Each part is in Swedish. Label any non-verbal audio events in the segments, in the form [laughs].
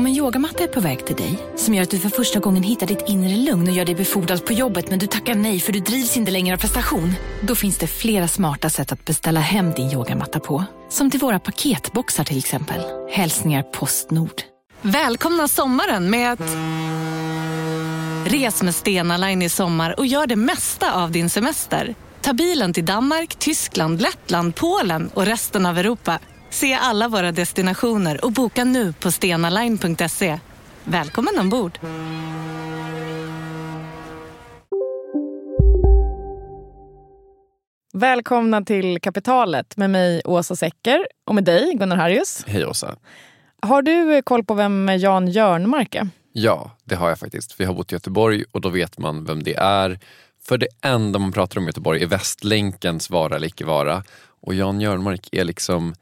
Om en yogamatta är på väg till dig, som gör att du för första gången hittar ditt inre lugn och gör dig befordrad på jobbet men du tackar nej för du drivs inte längre av prestation. Då finns det flera smarta sätt att beställa hem din yogamatta på. Som till våra paketboxar till exempel. Hälsningar Postnord. Välkomna sommaren med att... Res med Stena Line i sommar och gör det mesta av din semester. Ta bilen till Danmark, Tyskland, Lettland, Polen och resten av Europa. Se alla våra destinationer och boka nu på stenaline.se. Välkommen ombord! Välkomna till Kapitalet med mig Åsa Secker och med dig Gunnar Harrius. Hej Åsa. Har du koll på vem Jan Jörnmark är? Ja, det har jag faktiskt. Vi har bott i Göteborg och då vet man vem det är. För det enda man pratar om i Göteborg är Västlänkens vara eller icke vara. Och Jan Jörnmark är liksom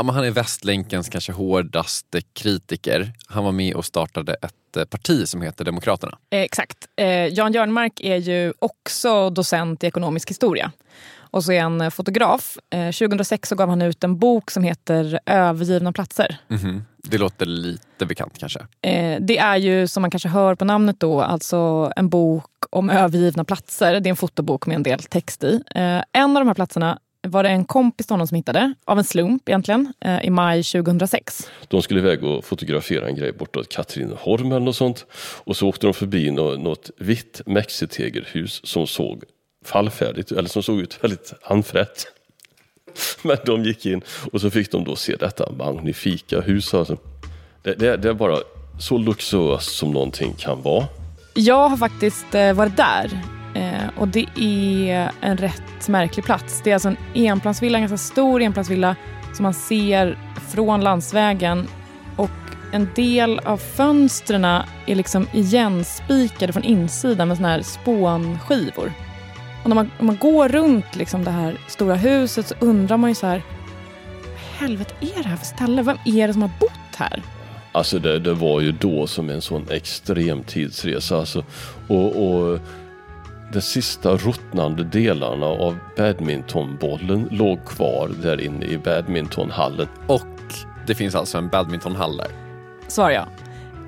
Ja, men han är Västlänkens kanske hårdaste kritiker. Han var med och startade ett eh, parti som heter Demokraterna. Eh, exakt. Eh, Jan Jörnmark är ju också docent i ekonomisk historia. Och så är han eh, fotograf. Eh, 2006 så gav han ut en bok som heter Övergivna platser. Mm -hmm. Det låter lite bekant kanske. Eh, det är ju som man kanske hör på namnet då, alltså en bok om övergivna platser. Det är en fotobok med en del text i. en av de här platserna var det en kompis till honom som hittade, av en slump egentligen, eh, i maj 2006. De skulle iväg och fotografera en grej bortåt Katrineholm eller något sånt. Och så åkte de förbi något, vitt mexitegelhus som såg fallfärdigt, eller som såg ut väldigt handfrätt. [laughs] Men de gick in och så fick de då se detta magnifika hus. Alltså. Det, det, det är bara så luxuöst som någonting kan vara. Jag har faktiskt eh, varit där Eh, och det är en rätt märklig plats. Det är alltså en enplansvilla, en ganska stor enplansvilla som man ser från landsvägen. Och en del av fönstren är liksom igenspikade från insidan med såna här spånskivor. Och när man, när man går runt liksom det här stora huset så undrar man ju så här, vad helvete är det här för ställe? Vem är det som har bott här? Alltså det, det var ju då som en sån extrem tidsresa. Alltså, och, och de sista ruttnande delarna av badmintonbollen låg kvar där inne i badmintonhallen. Och det finns alltså en badmintonhall där? Svarar jag.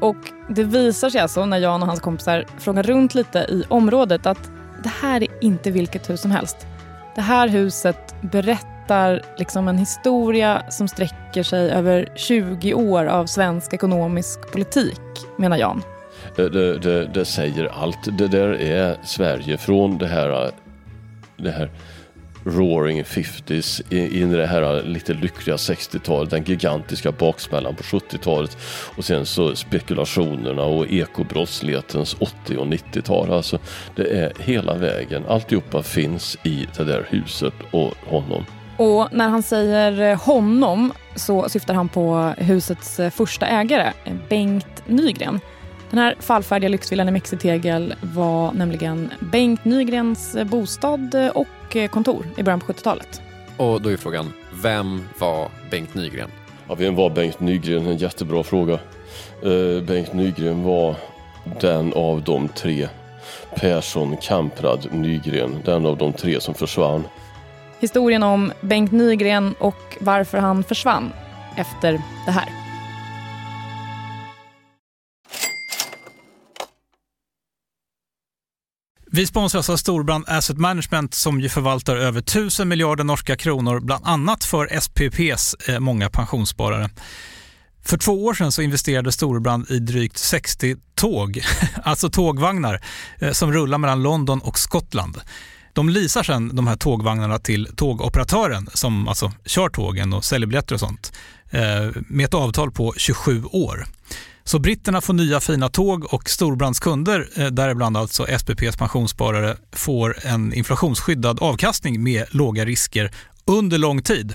Och det visar sig alltså när Jan och hans kompisar frågar runt lite i området att det här är inte vilket hus som helst. Det här huset berättar liksom en historia som sträcker sig över 20 år av svensk ekonomisk politik, menar Jan. Det, det, det, säger allt. Det där är Sverige från det här, det här roaring 50s in i det här lite lyckliga 60-talet, den gigantiska baksmällan på 70-talet och sen så spekulationerna och ekobrottslighetens 80 och 90-tal. Alltså det är hela vägen, alltihopa finns i det där huset och honom. Och när han säger honom så syftar han på husets första ägare, Bengt Nygren. Den här fallfärdiga lyxvillan i Mexitegel var nämligen Bengt Nygrens bostad och kontor i början på 70-talet. Och då är frågan, vem var Bengt Nygren? Ja, vem var Bengt Nygren? En jättebra fråga. Uh, Bengt Nygren var den av de tre Persson, Kamprad, Nygren. Den av de tre som försvann. Historien om Bengt Nygren och varför han försvann efter det här. Vi sponsras av Storbrand Asset Management som ju förvaltar över 1000 miljarder norska kronor, bland annat för SPPs eh, många pensionssparare. För två år sedan så investerade Storbrand i drygt 60 tåg, [laughs] alltså tågvagnar, eh, som rullar mellan London och Skottland. De leasar sedan de här tågvagnarna till tågoperatören som alltså kör tågen och säljer biljetter och sånt eh, med ett avtal på 27 år. Så britterna får nya fina tåg och storbrandskunder, eh, däribland alltså SPPs pensionssparare, får en inflationsskyddad avkastning med låga risker under lång tid.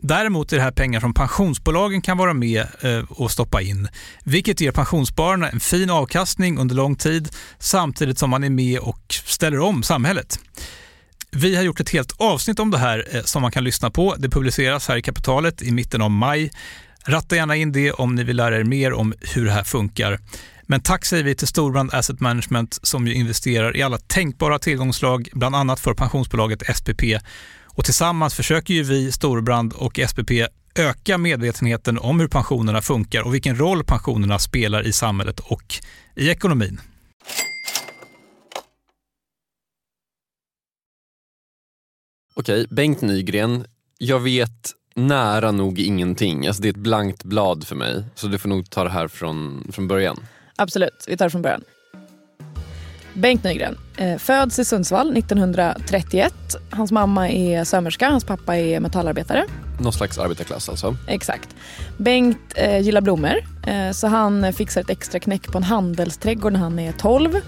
Däremot är det här pengar som pensionsbolagen kan vara med eh, och stoppa in, vilket ger pensionsspararna en fin avkastning under lång tid samtidigt som man är med och ställer om samhället. Vi har gjort ett helt avsnitt om det här eh, som man kan lyssna på. Det publiceras här i Kapitalet i mitten av maj. Ratta gärna in det om ni vill lära er mer om hur det här funkar. Men tack säger vi till Storbrand Asset Management som ju investerar i alla tänkbara tillgångslag, bland annat för pensionsbolaget SPP. Och tillsammans försöker ju vi, Storbrand och SPP, öka medvetenheten om hur pensionerna funkar och vilken roll pensionerna spelar i samhället och i ekonomin. Okej, Bengt Nygren. Jag vet nära nog ingenting. Alltså det är ett blankt blad för mig. Så du får nog ta det här från, från början. Absolut, vi tar det från början. Bengt Nygren eh, föds i Sundsvall 1931. Hans mamma är sömmerska, hans pappa är metallarbetare. Någon slags arbetarklass alltså. Exakt. Bengt eh, gillar blommor, eh, så han fixar ett extra knäck på en handelsträdgård när han är 12.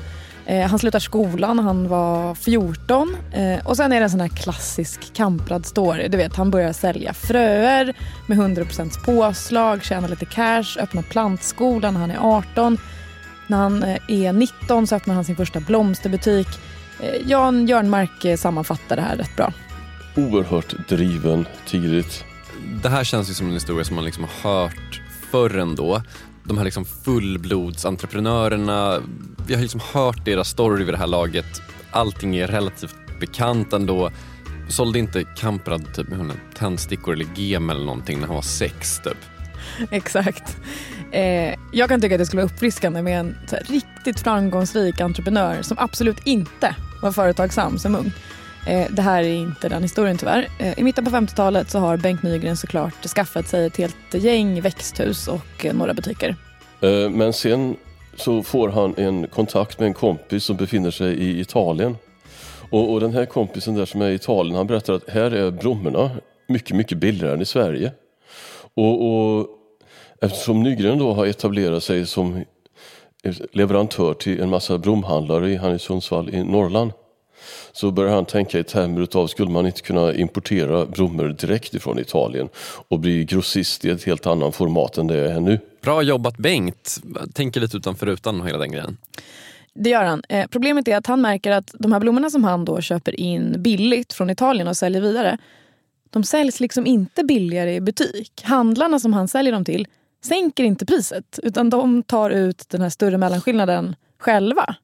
Eh, han slutar skolan när han var 14. Eh, och sen är det en sån här klassisk kamprad story. Du vet, han börjar sälja fröer med 100% påslag, tjänar lite cash, öppnar plantskolan när han är 18. När han eh, är 19 så öppnar han sin första blomsterbutik. Eh, Jan Jörnmark eh, sammanfattar det här rätt bra. Oerhört driven tidigt. Det här känns ju som en historia som man liksom har hört förr ändå. De här liksom fullblodsentreprenörerna, vi har liksom hört deras story vid det här laget. Allting är relativt bekant ändå. Sålde inte Kamprad typ med tändstickor eller gem eller någonting när han var sex typ? [laughs] Exakt. Eh, jag kan tycka att det skulle vara uppfriskande med en så här, riktigt framgångsrik entreprenör som absolut inte var företagsam som ung. Eh, det här är inte den historien tyvärr. Eh, I mitten på 50-talet så har Bengt Nygren såklart skaffat sig ett helt gäng växthus och eh, några butiker. Eh, Men sen så får han en kontakt med en kompis som befinner sig i Italien. Och, och den här kompisen där som är i Italien, han berättar att här är blommorna mycket, mycket billigare än i Sverige. Och, och eftersom Nygren då har etablerat sig som leverantör till en massa blomhandlare, han i Sundsvall i Norrland, så börjar han tänka i termer utav, skulle man inte kunna importera blommor direkt ifrån Italien och bli grossist i ett helt annat format än det är nu? Bra jobbat Bengt. Tänker lite utanför rutan och hela den grejen. Det gör han. Eh, problemet är att han märker att de här blommorna som han då köper in billigt från Italien och säljer vidare, de säljs liksom inte billigare i butik. Handlarna som han säljer dem till sänker inte priset utan de tar ut den här större mellanskillnaden själva.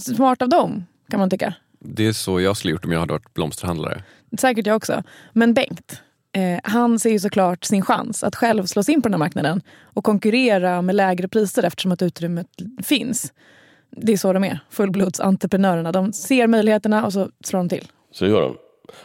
Smart av dem, kan man tycka. Det är så jag skulle gjort om jag hade varit blomsterhandlare. Säkert jag också. Men Bengt, eh, han ser ju såklart sin chans att själv slå sig in på den här marknaden och konkurrera med lägre priser eftersom att utrymmet finns. Det är så de är, fullblodsentreprenörerna. De ser möjligheterna och så slår de till. Så gör han.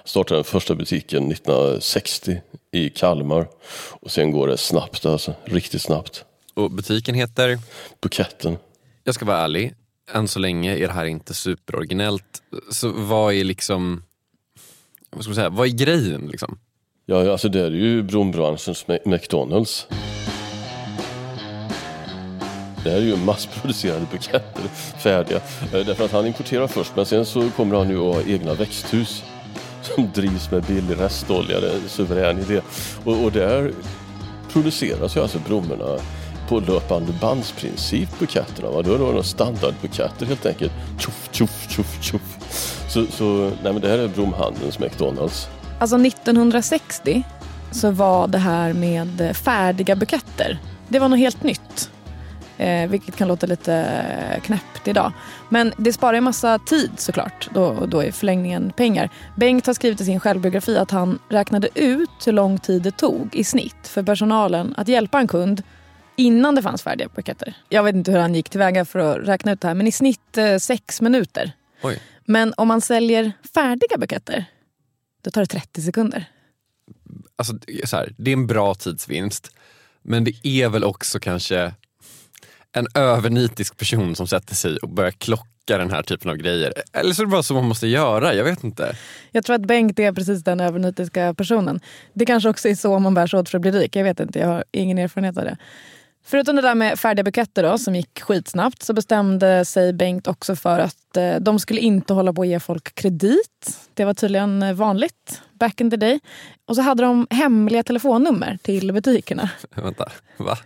Startade den första butiken 1960 i Kalmar. Och sen går det snabbt alltså, riktigt snabbt. Och butiken heter? Buketten. Jag ska vara ärlig, än så länge är det här inte superoriginellt. Så vad är liksom, vad ska man säga, vad är grejen liksom? Ja, alltså det är ju blombranschens Ma- McDonalds. Det här är ju massproducerade buketter, färdiga. Eh, Därför att han importerar först, men sen så kommer han ju att ha egna växthus [laughs] som drivs med billig restolja. Det är en suverän idé. Och, och där produceras ju alltså blommorna på löpande bandsprincip, buketterna. Va? Då är det några standardbuketter helt enkelt. Tjoff, tjoff, tjoff, tjoff. Så, så nej, men det här är blomhandelns McDonalds. Alltså 1960 så var det här med färdiga buketter, det var något helt nytt. Eh, vilket kan låta lite knäppt idag. Men det sparar ju massa tid såklart. Då, då är förlängningen pengar. Bengt har skrivit i sin självbiografi att han räknade ut hur lång tid det tog i snitt för personalen att hjälpa en kund innan det fanns färdiga buketter. Jag vet inte hur han gick tillväga för att räkna ut det här men i snitt eh, sex minuter. Oj. Men om man säljer färdiga buketter då tar det 30 sekunder. Alltså, så här, det är en bra tidsvinst. Men det är väl också kanske en övernitisk person som sätter sig och börjar klocka den här typen av grejer. Eller så är det bara så man måste göra, jag vet inte. Jag tror att Bengt är precis den övernitiska personen. Det kanske också är så man bär sig åt för att bli rik. Jag vet inte, jag har ingen erfarenhet av det. Förutom det där med färdiga buketter då, som gick skitsnabbt så bestämde sig Bengt också för att eh, de skulle inte hålla på att ge folk kredit. Det var tydligen eh, vanligt back in the day. Och så hade de hemliga telefonnummer till butikerna. [laughs] Vänta, va?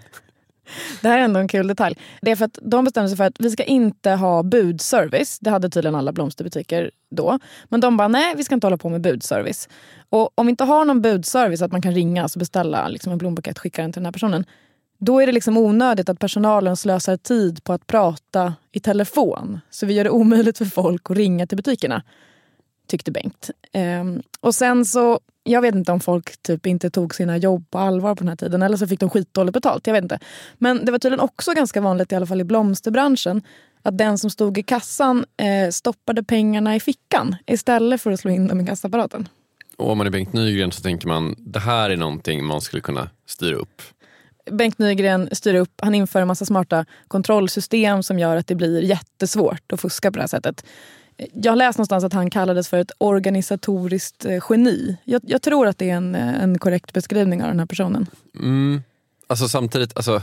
[laughs] Det här är ändå en kul detalj. Det är för att de bestämde sig för att vi ska inte ha budservice. Det hade tydligen alla blomsterbutiker då. Men de bara, nej vi ska inte hålla på med budservice. Och om vi inte har någon budservice, att man kan ringa och beställa liksom en blombukett, skicka den till den här personen. Då är det liksom onödigt att personalen slösar tid på att prata i telefon. Så vi gör det omöjligt för folk att ringa till butikerna. Tyckte Bengt. Ehm, och sen så, jag vet inte om folk typ inte tog sina jobb på allvar på den här tiden. Eller så fick de skitdåligt betalt. Jag vet inte. Men det var tydligen också ganska vanligt, i alla fall i blomsterbranschen, att den som stod i kassan eh, stoppade pengarna i fickan istället för att slå in dem i kassaapparaten. Och om man är Bengt Nygren så tänker man det här är någonting man skulle kunna styra upp. Bengt Nygren styr upp, han inför en massa smarta kontrollsystem som gör att det blir jättesvårt att fuska på det här sättet. Jag har läst någonstans att han kallades för ett organisatoriskt eh, geni. Jag, jag tror att det är en, eh, en korrekt beskrivning av den här personen. Mm. Alltså samtidigt, alltså,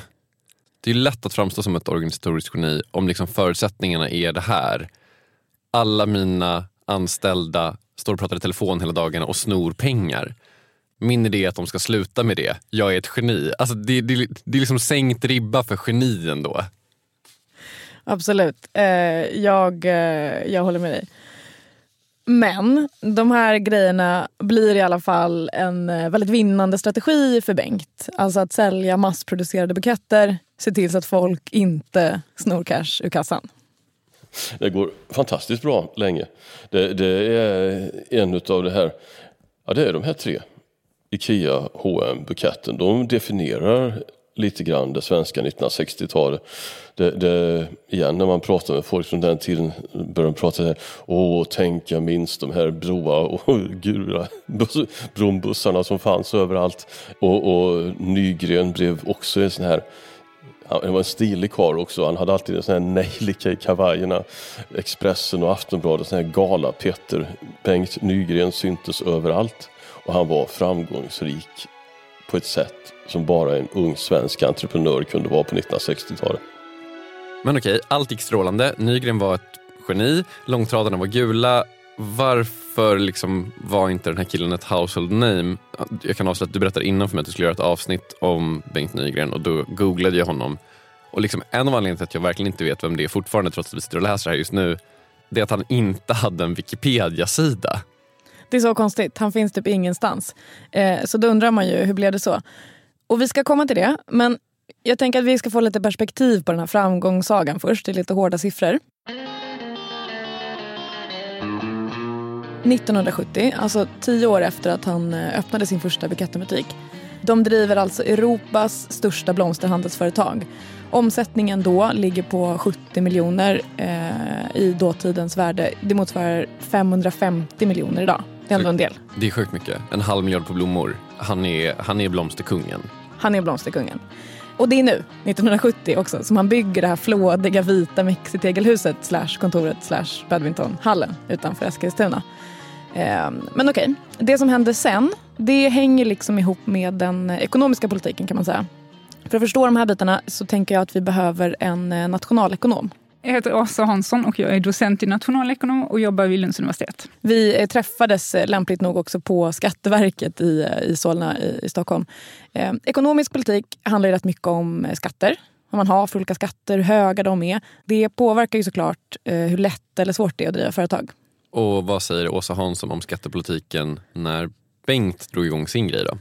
det är lätt att framstå som ett organisatoriskt geni om liksom förutsättningarna är det här. Alla mina anställda står och pratar i telefon hela dagarna och snor pengar. Min idé är att de ska sluta med det. Jag är ett geni. Alltså det, det, det är liksom sänkt ribba för genien då. Absolut. Eh, jag, eh, jag håller med dig. Men de här grejerna blir i alla fall en eh, väldigt vinnande strategi för Bengt. Alltså att sälja massproducerade buketter, se till så att folk inte snor cash ur kassan. Det går fantastiskt bra länge. Det, det är en av det här, ja det är de här tre. Ikea, H&M, buketten. De definierar lite grann det svenska 1960-talet. Det, det, igen när man pratar med folk från den tiden börjar de prata så här, åh tänk jag minns de här broa och [laughs] gula brombussarna som fanns överallt. Och, och Nygren blev också en sån här han var en stilig karl också. Han hade alltid en sån här nejlika i kavajerna. Expressen och Aftonbladet, sån här gala-Petter. Bengt Nygren syntes överallt. Och han var framgångsrik på ett sätt som bara en ung svensk entreprenör kunde vara på 1960-talet. Men okej, allt gick strålande. Nygren var ett geni, långtradarna var gula. Varför liksom var inte den här killen ett household name? Jag kan avslöja att du berättade innan för mig att du skulle göra ett avsnitt om Bengt Nygren och då googlade jag honom. Och liksom en av anledningarna till att jag verkligen inte vet vem det är fortfarande trots att vi sitter och läser det här just nu, det är att han inte hade en Wikipedia-sida. Det är så konstigt. Han finns typ ingenstans. Eh, så då undrar man ju, hur blev det så? Och vi ska komma till det, men jag tänker att vi ska få lite perspektiv på den här framgångssagan först. Det är lite hårda siffror. 1970, alltså tio år efter att han eh, öppnade sin första bukettenbutik. De driver alltså Europas största blomsterhandelsföretag. Omsättningen då ligger på 70 miljoner eh, i dåtidens värde. Det motsvarar 550 miljoner idag. Det är ändå en del. Det är sjukt mycket. En halv miljard på blommor. Han är, han är blomsterkungen. Han är blomsterkungen. Och det är nu, 1970 också, som han bygger det här flådiga vita mexitegelhuset slash kontoret slash badmintonhallen utanför Eskilstuna. Eh, men okej, okay. det som händer sen, det hänger liksom ihop med den ekonomiska politiken kan man säga. För att förstå de här bitarna så tänker jag att vi behöver en eh, nationalekonom. Jag heter Åsa Hansson och jag är docent i nationalekonom och jobbar vid Lunds universitet. Vi eh, träffades eh, lämpligt nog också på Skatteverket i, i Solna i, i Stockholm. Eh, ekonomisk politik handlar ju rätt mycket om skatter. Vad man har för olika skatter, hur höga de är. Det påverkar ju såklart eh, hur lätt eller svårt det är att driva företag. Och vad säger Åsa Hansson om skattepolitiken när Bengt drog igång sin grej då?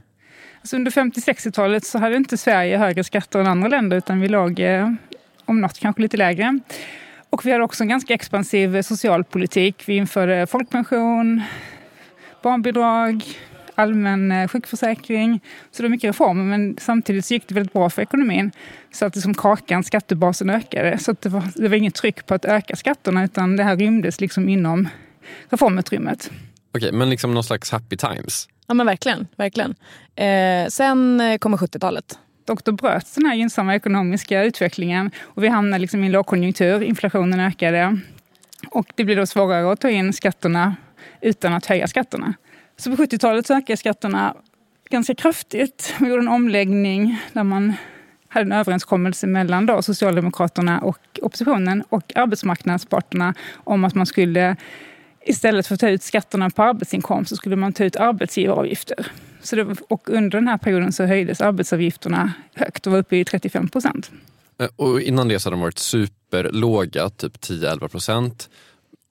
Alltså under 50-60-talet så hade inte Sverige högre skatter än andra länder utan vi låg eh, om något kanske lite lägre. Och vi hade också en ganska expansiv socialpolitik. Vi införde folkpension, barnbidrag, allmän eh, sjukförsäkring. Så det var mycket reformer men samtidigt så gick det väldigt bra för ekonomin. Så att liksom kakan, skattebasen ökade. Så att det, var, det var inget tryck på att öka skatterna utan det här rymdes liksom inom reformutrymmet. Okej, men liksom någon slags happy times? Ja men verkligen. verkligen. Eh, sen kommer 70-talet och då bröts den här gynnsamma ekonomiska utvecklingen och vi hamnade liksom i en lågkonjunktur, inflationen ökade och det blev då svårare att ta in skatterna utan att höja skatterna. Så på 70-talet så ökade skatterna ganska kraftigt. Vi gjorde en omläggning där man hade en överenskommelse mellan då Socialdemokraterna och oppositionen och arbetsmarknadsparterna om att man skulle istället för att ta ut skatterna på arbetsinkomst så skulle man ta ut arbetsgivaravgifter. Så det, och under den här perioden så höjdes arbetsavgifterna högt och var uppe i 35 procent. Eh, och innan det så hade de varit superlåga, typ 10-11 procent.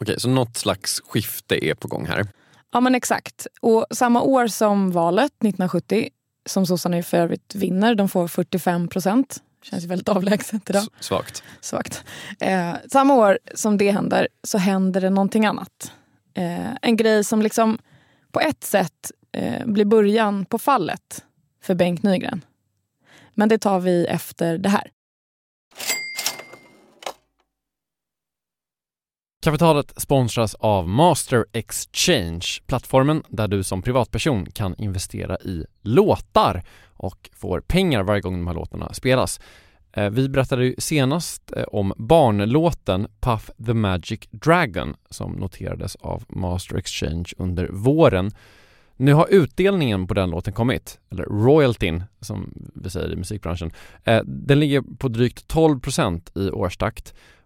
Okej, så något slags skifte är på gång här. Ja men exakt. Och samma år som valet 1970, som sossarna för övrigt vinner, de får 45 procent. Känns väldigt avlägset idag. Svagt. Svagt. Eh, samma år som det händer så händer det någonting annat. Eh, en grej som liksom på ett sätt eh, blir början på fallet för Bengt Nygren. Men det tar vi efter det här. Kapitalet sponsras av Master Exchange, plattformen där du som privatperson kan investera i låtar och får pengar varje gång de här låtarna spelas. Eh, vi berättade ju senast eh, om barnlåten Puff the Magic Dragon som noterades av Master Exchange under våren. Nu har utdelningen på den låten kommit, eller royaltyn som vi säger i musikbranschen. Eh, den ligger på drygt 12% i årstakt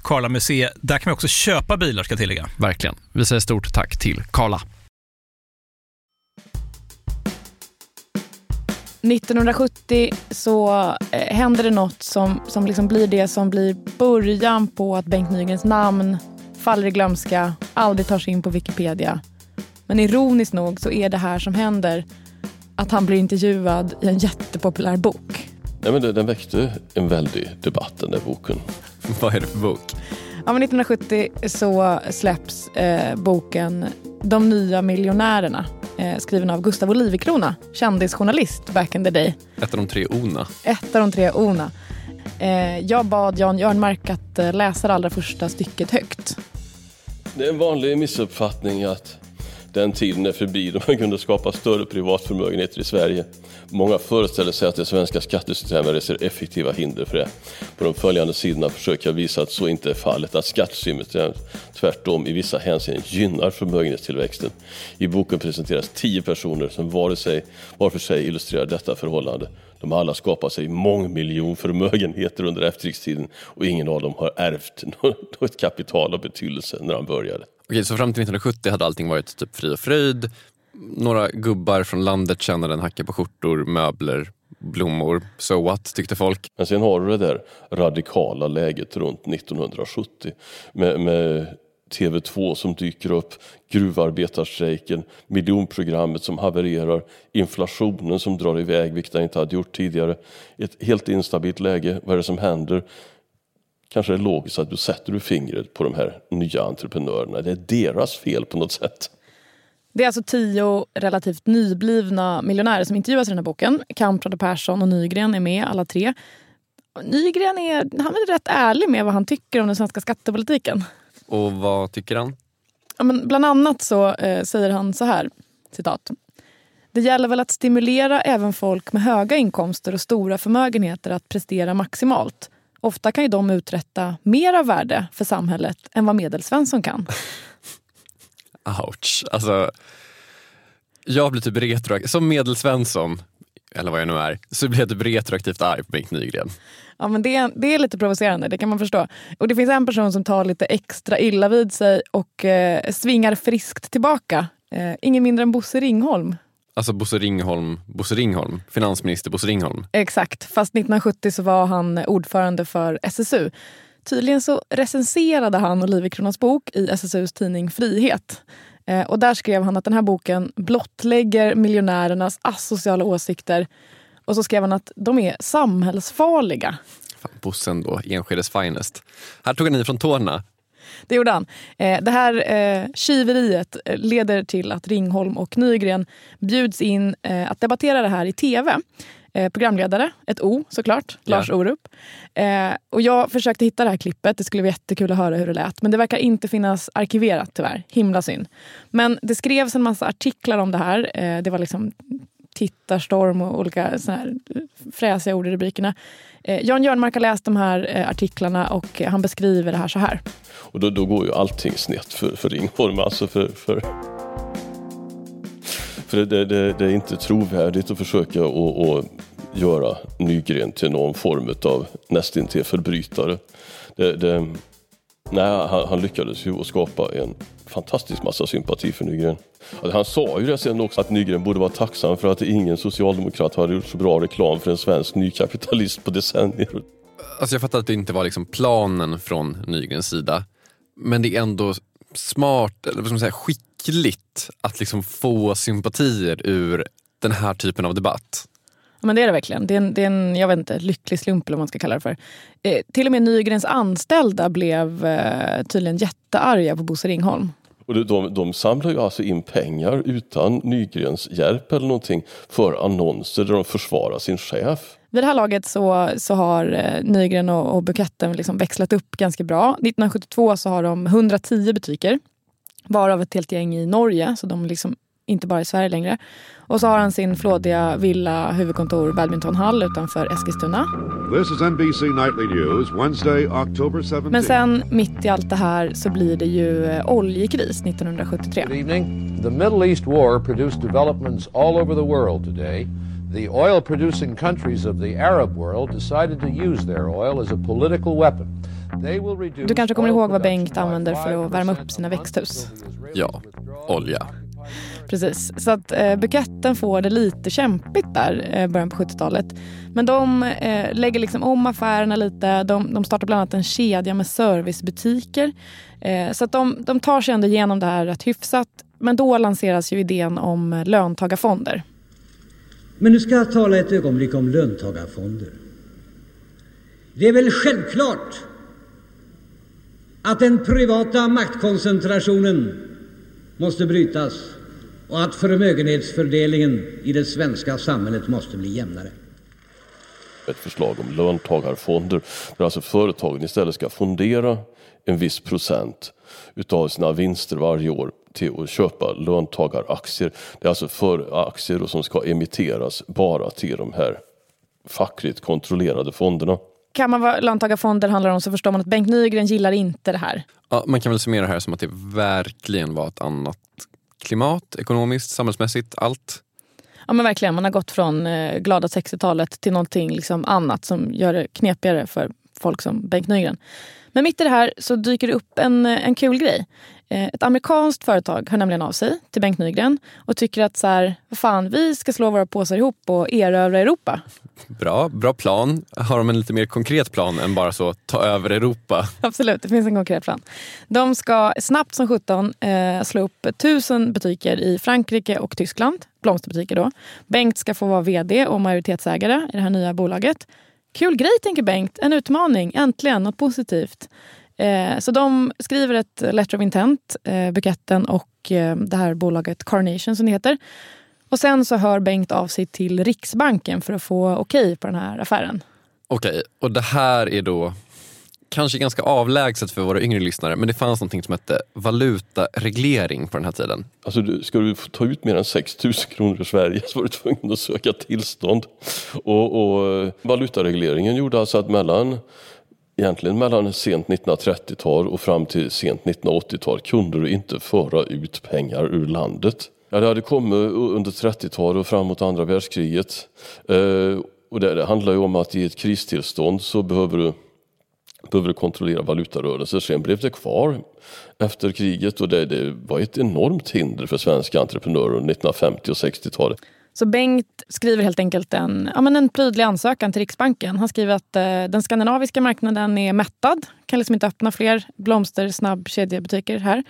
Karla Museet. Där kan man också köpa bilar ska jag tillägga. Verkligen. Vi säger stort tack till Karla. 1970 så eh, händer det något som, som liksom blir det som blir början på att Bengt Nygrens namn faller i glömska, aldrig tar sig in på Wikipedia. Men ironiskt nog så är det här som händer att han blir intervjuad i en jättepopulär bok. Nej, men den väckte en väldig debatt den där boken. [laughs] Vad är det för bok? Ja, men 1970 så släpps eh, boken De nya miljonärerna eh, skriven av Gustav Olivecrona, kändisjournalist back in the day. Ett av de tre Ona. Ett av de tre Ona. Eh, jag bad Jan Jörnmark att eh, läsa det allra första stycket högt. Det är en vanlig missuppfattning att den tiden är förbi då man kunde skapa större privatförmögenheter i Sverige. Många föreställer sig att det svenska skattesystemet reser effektiva hinder för det. På de följande sidorna försöker jag visa att så inte är fallet, att skattesystemet tvärtom i vissa hänseenden gynnar förmögenhetstillväxten. I boken presenteras tio personer som sig, var för sig illustrerar detta förhållande. De har alla skapat sig mångmiljonförmögenheter under efterkrigstiden och ingen av dem har ärvt [laughs] något kapital av betydelse när han började. Okej, så fram till 1970 hade allting varit typ fri och fröjd. Några gubbar från landet tjänade en hacka på skjortor, möbler, blommor. So what, tyckte folk. Men sen har du det där radikala läget runt 1970 med, med TV2 som dyker upp, gruvarbetarstrejken, miljonprogrammet som havererar, inflationen som drar iväg, vilket den inte hade gjort tidigare. Ett helt instabilt läge. Vad är det som händer? Kanske är det logiskt att du sätter du fingret på de här nya entreprenörerna. Det är deras fel på något sätt. Det är alltså tio relativt nyblivna miljonärer som intervjuas i den här boken. Kamprad, Persson och Nygren är med, alla tre. Nygren är, han är rätt ärlig med vad han tycker om den svenska skattepolitiken. Och vad tycker han? Ja, men bland annat så eh, säger han så här, citat. Det gäller väl att stimulera även folk med höga inkomster och stora förmögenheter att prestera maximalt. Ofta kan ju de uträtta mer av värde för samhället än vad Medelsvensson kan. Ouch. Alltså, jag blir typ retroaktiv, som Medelsvensson, eller vad jag nu är, så blir jag typ retroaktivt arg på Bengt Nygren. Ja, men det, är, det är lite provocerande, det kan man förstå. Och det finns en person som tar lite extra illa vid sig och eh, svingar friskt tillbaka. Eh, ingen mindre än Bosse Ringholm. Alltså Bosse Ringholm, Bosse Ringholm, finansminister Bosse Ringholm. Exakt, fast 1970 så var han ordförande för SSU. Tydligen så recenserade han Olivecronas bok i SSUs tidning Frihet. Eh, och där skrev han att den här boken blottlägger miljonärernas asociala åsikter. Och så skrev han att de är samhällsfarliga. Fan, Bossen då, Enskedes finest. Här tog han i från tårna. Det gjorde han. Eh, det här eh, tjuveriet leder till att Ringholm och Nygren bjuds in eh, att debattera det här i tv. Eh, programledare, ett O såklart, Ja. Lars Orup. Eh, och jag försökte hitta det här klippet, det skulle vara jättekul att höra hur det lät. Men det verkar inte finnas arkiverat tyvärr, himla synd. Men det skrevs en massa artiklar om det här. Eh, det var liksom tittarstorm och olika såna här fräsiga ord i rubrikerna. Eh, Jan Jörnmark har läst de här eh, artiklarna och han beskriver det här så här. Och då, då går ju allting snett för, för Ringholm. Alltså för, för, för det, det, det är inte trovärdigt att försöka och, och göra Nygren till någon form av nästintill förbrytare. Det, det, nej, han, han lyckades ju att skapa en fantastisk massa sympati för Nygren. Alltså, han sa ju det sen också att Nygren borde vara tacksam för att ingen socialdemokrat hade gjort så bra reklam för en svensk nykapitalist på decennier. Alltså jag fattar att det inte var liksom planen från Nygrens sida. Men det är ändå smart, eller vad ska man säga, skickligt att liksom få sympatier ur den här typen av debatt. Men det är det verkligen. Det är en, det är en jag vet inte, lycklig slump eller vad man ska kalla det för. Eh, till och med Nygrens anställda blev eh, tydligen jättearga på Bosse Ringholm. Och de, de, samlar ju alltså in pengar utan Nygrens hjälp eller någonting för annonser där de försvarar sin chef. Vid det här laget så, så har eh, Nygren och, och buketten liksom växlat upp ganska bra. 1972 så har de 110 butiker. Varav ett helt gäng i Norge, så de liksom inte bara i Sverige längre. Och så har han sin flådiga villa, huvudkontor, badmintonhall utanför Eskilstuna. This is NBC Nightly News, Wednesday, October 17th. Men sen mitt i allt det här så blir det ju eh, oljekris 1973. Good evening. The Middle East war produced developments all over the world today. The oil producing countries of the Arab world decided to use their oil as a political weapon. They will reduce Du kanske kommer ihåg vad Bengt använder för att värma upp 5% sina växthus? Ja, olja. Precis, så att eh, buketten får det lite kämpigt där eh, början på 70-talet. Men de eh, lägger liksom om affärerna lite. De, de startar bland annat en kedja med servicebutiker. Eh, så att de, de tar sig ändå igenom det här rätt hyfsat. Men då lanseras ju idén om löntagarfonder. Men nu ska jag tala ett ögonblick om löntagarfonder. Det är väl självklart att den privata maktkoncentrationen måste brytas och att förmögenhetsfördelningen i det svenska samhället måste bli jämnare. ett förslag om löntagarfonder. Där alltså företagen istället ska fondera en viss procent utav sina vinster varje år till att köpa löntagaraktier. Det är alltså för aktier som ska emitteras bara till de här fackligt kontrollerade fonderna. Kan man vad löntagarfonder handlar om så förstår man att Bengt Nygren gillar inte det här. Ja, man kan väl summera det här som att det verkligen var ett annat klimat, ekonomiskt, samhällsmässigt, allt. Ja men verkligen, man har gått från eh, glada 60-talet till någonting liksom annat som gör det knepigare för folk som Bengt Nygren. Men mitt i det här så dyker det upp en, eh, en kul grej. Eh, ett amerikanskt företag hör nämligen av sig till Bengt Nygren och tycker att så här, vad fan, vi ska slå våra påsar ihop och erövra Europa. Bra, bra plan. Har de en lite mer konkret plan än bara så ta över Europa? [laughs] Absolut, det finns en konkret plan. De ska snabbt som sjutton eh, slå upp tusen butiker i Frankrike och Tyskland. Blomsterbutiker då. Bengt ska få vara vd och majoritetsägare i det här nya bolaget. Kul grej, tänker Bengt. En utmaning. Äntligen, något positivt. Eh, så de skriver ett letter of intent, eh, buketten och eh, det här bolaget Carnation som det heter. Och sen så hör Bengt av sig till Riksbanken för att få okej okay på den här affären. Okej, okay, och det här är då kanske ganska avlägset för våra yngre lyssnare, men det fanns något som hette valutareglering på den här tiden. Alltså, ska du ta ut mer än 6 000 kronor i Sverige så var du tvungen att söka tillstånd. Och, och valutaregleringen gjorde alltså att mellan Egentligen mellan sent 1930-tal och fram till sent 1980-tal kunde du inte föra ut pengar ur landet. Ja, det hade kommit under 30-talet och framåt andra världskriget. Eh, och det, det handlar ju om att i ett kristillstånd så behöver du behöver du kontrollera valutarörelser. Sen blev det kvar efter kriget och det, det var ett enormt hinder för svenska entreprenörer under 1950 och 60-talet. Så Bengt skriver helt enkelt en, ja, men en prydlig ansökan till Riksbanken. Han skriver att eh, den skandinaviska marknaden är mättad. Kan liksom inte öppna fler blomster snabbkedjebutiker här.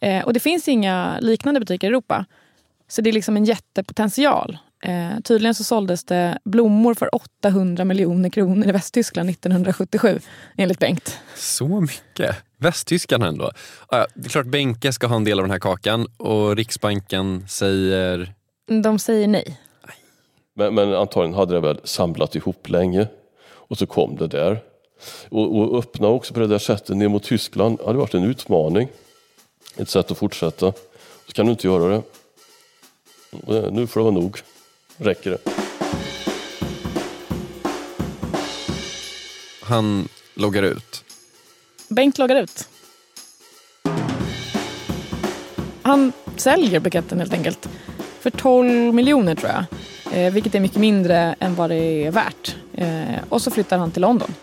Eh, och det finns inga liknande butiker i Europa. Så det är liksom en jättepotential. Eh, tydligen så såldes det blommor för 800 miljoner kronor i Västtyskland 1977, enligt Bengt. Så mycket? Västtyskarna ändå. Ja, det är klart Benke ska ha en del av den här kakan och Riksbanken säger? De säger nej. Men, men antagligen hade det väl samlat ihop länge och så kom det där. Och, och öppna också på det där sättet ner mot Tyskland hade varit en utmaning. Ett sätt att fortsätta. Så kan du inte göra det. Nu får det vara nog. Räcker det. Han loggar ut. Bengt loggar ut. Han säljer buketten helt enkelt. För 12 miljoner tror jag. Eh, vilket är mycket mindre än vad det är värt. Eh, och så flyttar han till London.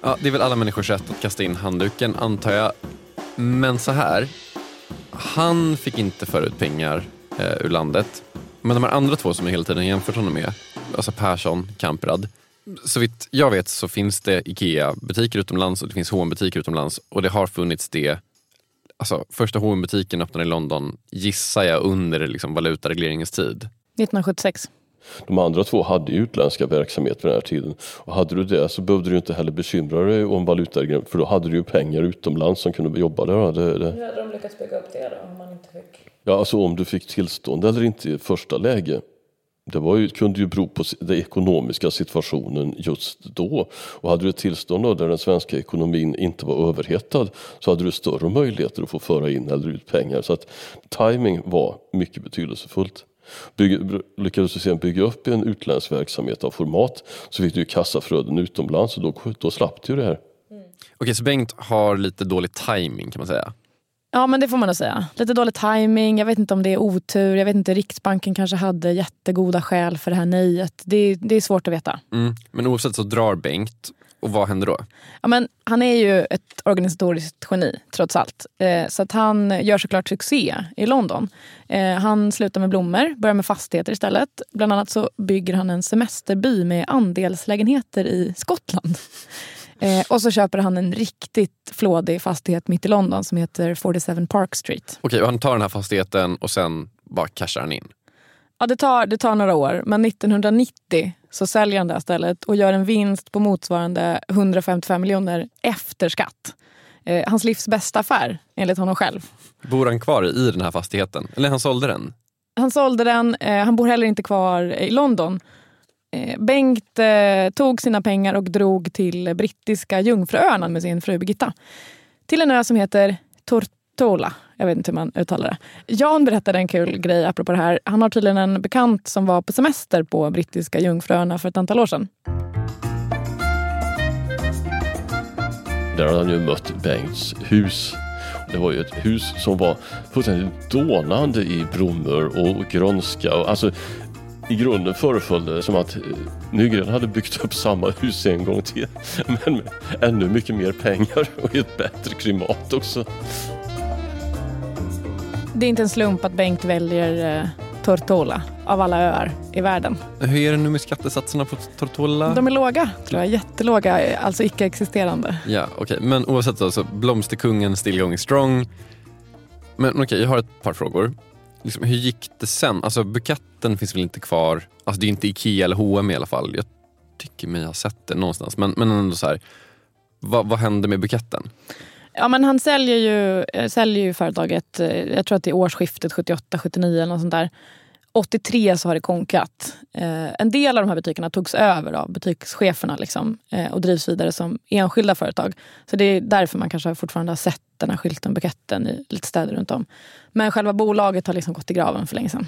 Ja, det är väl alla människors rätt att kasta in handduken antar jag. Men så här. Han fick inte föra ut pengar eh, ur landet. Men de här andra två som jag hela tiden jämfört honom med, alltså Persson, Kamprad. Så vitt jag vet så finns det IKEA-butiker utomlands och det finns hm butiker utomlands och det har funnits det Alltså, första hm butiken öppnade i London, gissar jag, under liksom, valutaregleringens tid. 1976. De andra två hade ju utländska verksamheter på den här tiden. Och hade du det så behövde du inte heller bekymra dig om valutareglering för då hade du ju pengar utomlands som kunde jobba där. Det, det. Hur hade de lyckats bygga upp det då om man inte fick? Ja, alltså om du fick tillstånd eller inte i första läge. Det var ju, kunde ju bero på den ekonomiska situationen just då. Och hade du ett tillstånd då där den svenska ekonomin inte var överhettad så hade du större möjligheter att få föra in eller ut pengar. Så att timing var mycket betydelsefullt. Bygg, lyckades du sedan bygga upp en utländsk verksamhet av format så fick du kassaflöden utomlands och då, då slapp du det här. Mm. Okej, så Bengt har lite dålig timing kan man säga? Ja men det får man nog säga. Lite dålig timing. jag vet inte om det är otur, jag vet inte, Riksbanken kanske hade jättegoda skäl för det här nejet. Det, det är svårt att veta. Mm. Men oavsett så drar Bengt, och vad händer då? Ja, men han är ju ett organisatoriskt geni trots allt. Eh, så att han gör såklart succé i London. Eh, han slutar med blommor, börjar med fastigheter istället. Bland annat så bygger han en semesterby med andelslägenheter i Skottland. Eh, och så köper han en riktigt flådig fastighet mitt i London som heter 47 Park Street. Okej, han tar den här fastigheten och sen bara cashar han in? Ja, det tar, det tar några år, men 1990 så säljer han det här stället och gör en vinst på motsvarande 155 miljoner efter skatt. Eh, hans livs bästa affär, enligt honom själv. Bor han kvar i den här fastigheten? Eller han sålde den? Han sålde den. Eh, han bor heller inte kvar i London. Eh, Bengt eh, tog sina pengar och drog till brittiska Jungfruöarna med sin fru Birgitta. Till en ö som heter Tortola. Jag vet inte hur man uttalar det. Jan berättade en kul grej apropå det här. Han har tydligen en bekant som var på semester på brittiska Jungfruöarna för ett antal år sedan. Där hade han ju mött Bengts hus. Det var ju ett hus som var fullständigt dånande i blommor och grönska. Och Alltså, i grunden föreföll det som att eh, Nygren hade byggt upp samma hus en gång till. [laughs] Men med ännu mycket mer pengar och i ett bättre klimat också. Det är inte en slump att Bengt väljer eh, Tortola av alla öar i världen. Hur är det nu med skattesatserna på Tortola? De är låga, tror jag. Jättelåga, alltså icke-existerande. Ja, okej. Men oavsett så Blomsterkungen still going strong. Men okej, jag har ett par frågor. Liksom, hur gick det sen? Alltså buketten finns väl inte kvar? Alltså det är inte Ikea eller H&M i alla fall. Jag tycker mig ha sett det någonstans. Men, men ändå så här, vad, vad hände med buketten? Ja, men han säljer ju, eh, säljer ju företaget, eh, jag tror att det är årsskiftet 78-79 eller något sånt där. 83 så har det konkat. Eh, en del av de här butikerna togs över av butikscheferna liksom, eh, och drivs vidare som enskilda företag. Så det är därför man kanske fortfarande har sett den här skylten, buketten i lite städer runt om. Men själva bolaget har liksom gått i graven för länge sedan.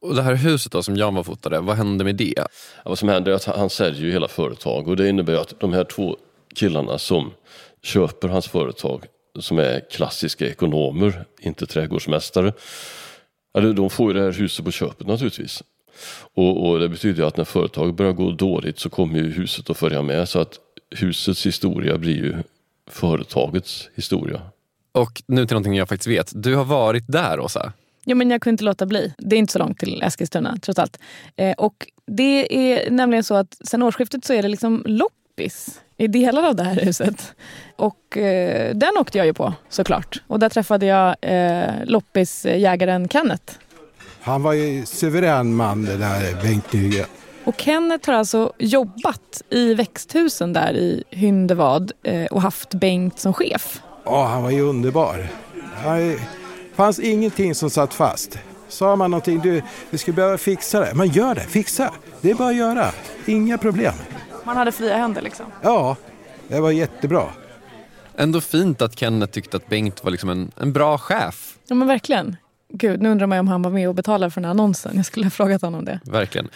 Och det här huset då som Jan var fotade, vad hände med det? Ja, vad som händer är att han säljer ju hela företag och det innebär att de här två killarna som köper hans företag som är klassiska ekonomer, inte trädgårdsmästare. Ja, de- de får ju det här huset på köpet naturligtvis. Och, och det betyder ju att när företaget börjar gå dåligt så kommer ju huset att följa med så att husets historia blir ju företagets historia. Och nu till någonting jag faktiskt vet. Du har varit där Åsa. Ja, men jag kunde inte låta bli. Det är inte så långt till Eskilstuna trots allt. Eh, och det är nämligen så att sen årsskiftet så är det liksom loppis i delar av det här huset. Och eh, den åkte jag ju på såklart. Och där träffade jag eh, loppisjägaren Kenneth. Han var ju suverän man det där Bengt Nygren. Och Kenneth har alltså jobbat i växthusen där i Hyndvad eh, och haft Bengt som chef. Ja, han var ju underbar. Det fanns ingenting som satt fast. Sa man någonting, du, vi skulle behöva fixa det. Men gör det, fixa. Det är bara att göra. Inga problem. Man hade fria händer liksom. Ja, det var jättebra. Ändå fint att Kenneth tyckte att Bengt var liksom en, en bra chef. Ja men verkligen. Gud, nu undrar man om han var med och betalade för den här annonsen. Jag skulle ha frågat honom det. Verkligen.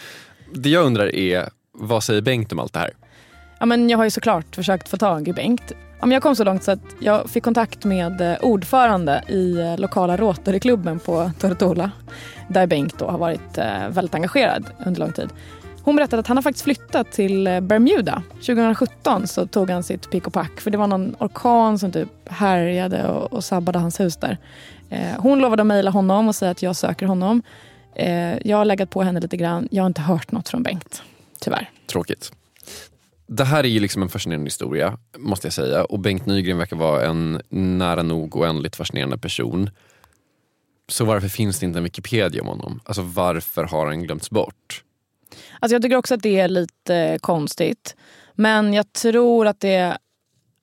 Det jag undrar är, vad säger Bengt om allt det här? Ja, men jag har ju såklart försökt få tag i Bengt. Ja, men jag kom så långt så att jag fick kontakt med eh, ordförande i eh, lokala Rotaryklubben på Tortola. Där Bengt då har varit eh, väldigt engagerad under lång tid. Hon berättade att han har faktiskt flyttat till eh, Bermuda. 2017 så tog han sitt pick och pack för det var någon orkan som typ härjade och, och sabbade hans hus där. Eh, hon lovade att mejla honom och säga att jag söker honom. Eh, jag har läggat på henne lite grann. Jag har inte hört något från Bengt, tyvärr. Tråkigt. Det här är ju liksom en fascinerande historia, måste jag säga. Och Bengt Nygren verkar vara en nära nog oändligt fascinerande person. Så varför finns det inte en Wikipedia om honom? Alltså varför har han glömts bort? Alltså jag tycker också att det är lite konstigt. Men jag tror att det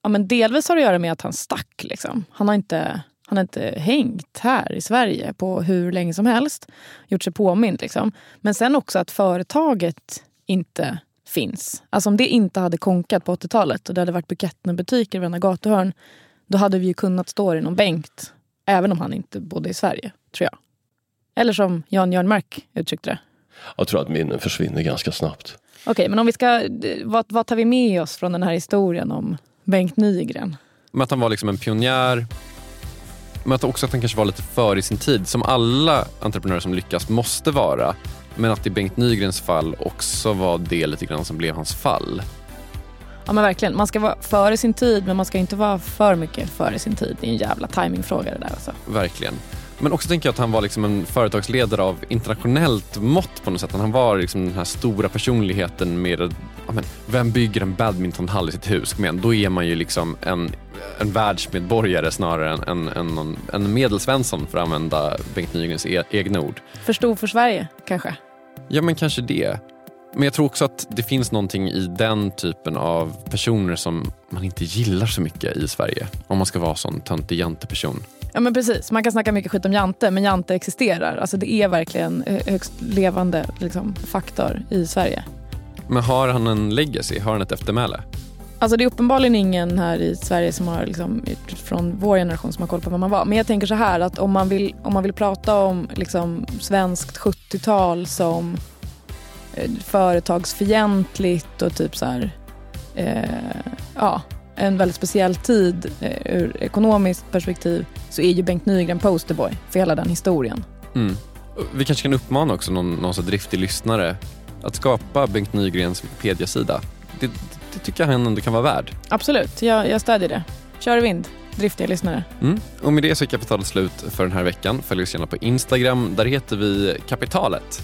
ja, men delvis har att göra med att han stack. Liksom. Han, har inte, han har inte hängt här i Sverige på hur länge som helst. Gjort sig påmind. Liksom. Men sen också att företaget inte finns. Alltså om det inte hade konkat på 80-talet och det hade varit Buketten-butiker i varenda gatuhörn. Då hade vi ju kunnat stå i någon bänk. Även om han inte bodde i Sverige, tror jag. Eller som Jan Jörnmark uttryckte det. Jag tror att minnen försvinner ganska snabbt. Okej, men om vi ska, vad, vad tar vi med oss från den här historien om Bengt Nygren? Men att han var liksom en pionjär. Men att också att han kanske var lite före i sin tid, som alla entreprenörer som lyckas måste vara. Men att i Bengt Nygrens fall också var det lite grann som blev hans fall. Ja men verkligen, man ska vara före sin tid men man ska inte vara för mycket före sin tid. Det är en jävla timingfråga det där alltså. Verkligen. Men också tänker jag att han var liksom en företagsledare av internationellt mått på något sätt. Han var liksom den här stora personligheten med, men, vem bygger en badmintonhall i sitt hus? Kom igen, då är man ju liksom en, en världsmedborgare snarare än, än någon, en medelsvensson för att använda Bengt Nygrens e, egna ord. För stor för Sverige kanske? Ja men kanske det. Men jag tror också att det finns någonting i den typen av personer som man inte gillar så mycket i Sverige. Om man ska vara sån töntig janteperson. Ja men precis, man kan snacka mycket skit om Jante men Jante existerar. Alltså det är verkligen eh, högst levande liksom, faktor i Sverige. Men har han en legacy? Har han ett eftermäle? Alltså det är uppenbarligen ingen här i Sverige som har liksom, från vår generation som har koll på vem man var. Men jag tänker så här att om man vill, om man vill prata om liksom svenskt 70-tal som eh, företagsfientligt och typ så här, eh, ja, en väldigt speciell tid eh, ur ekonomiskt perspektiv så är ju Bengt Nygren posterboy för hela den historien. Mm. Vi kanske kan uppmana också någon, någon så driftig lyssnare att skapa Bengt Nygrens Wikipedia-sida. Det, det tycker jag han ändå kan vara värd. Absolut, jag, jag stödjer det. Kör vind, driftiga lyssnare. Mm. Och med det så är kapitalet slut för den här veckan. Följ oss gärna på Instagram. Där heter vi Kapitalet.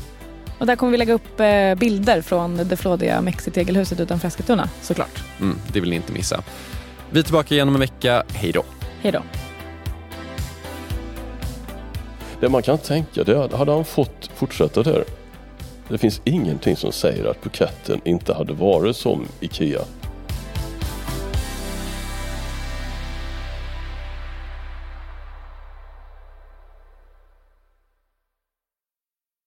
Och där kommer vi lägga upp eh, bilder från det flådiga Mexitegelhuset utanför Eskilstuna såklart. Mm, det vill ni inte missa. Vi är tillbaka igen om en vecka. Hej då. Hej då. Det man kan tänka, det hade han fått fortsätta där. Det finns ingenting som säger att buketten inte hade varit som Ikea.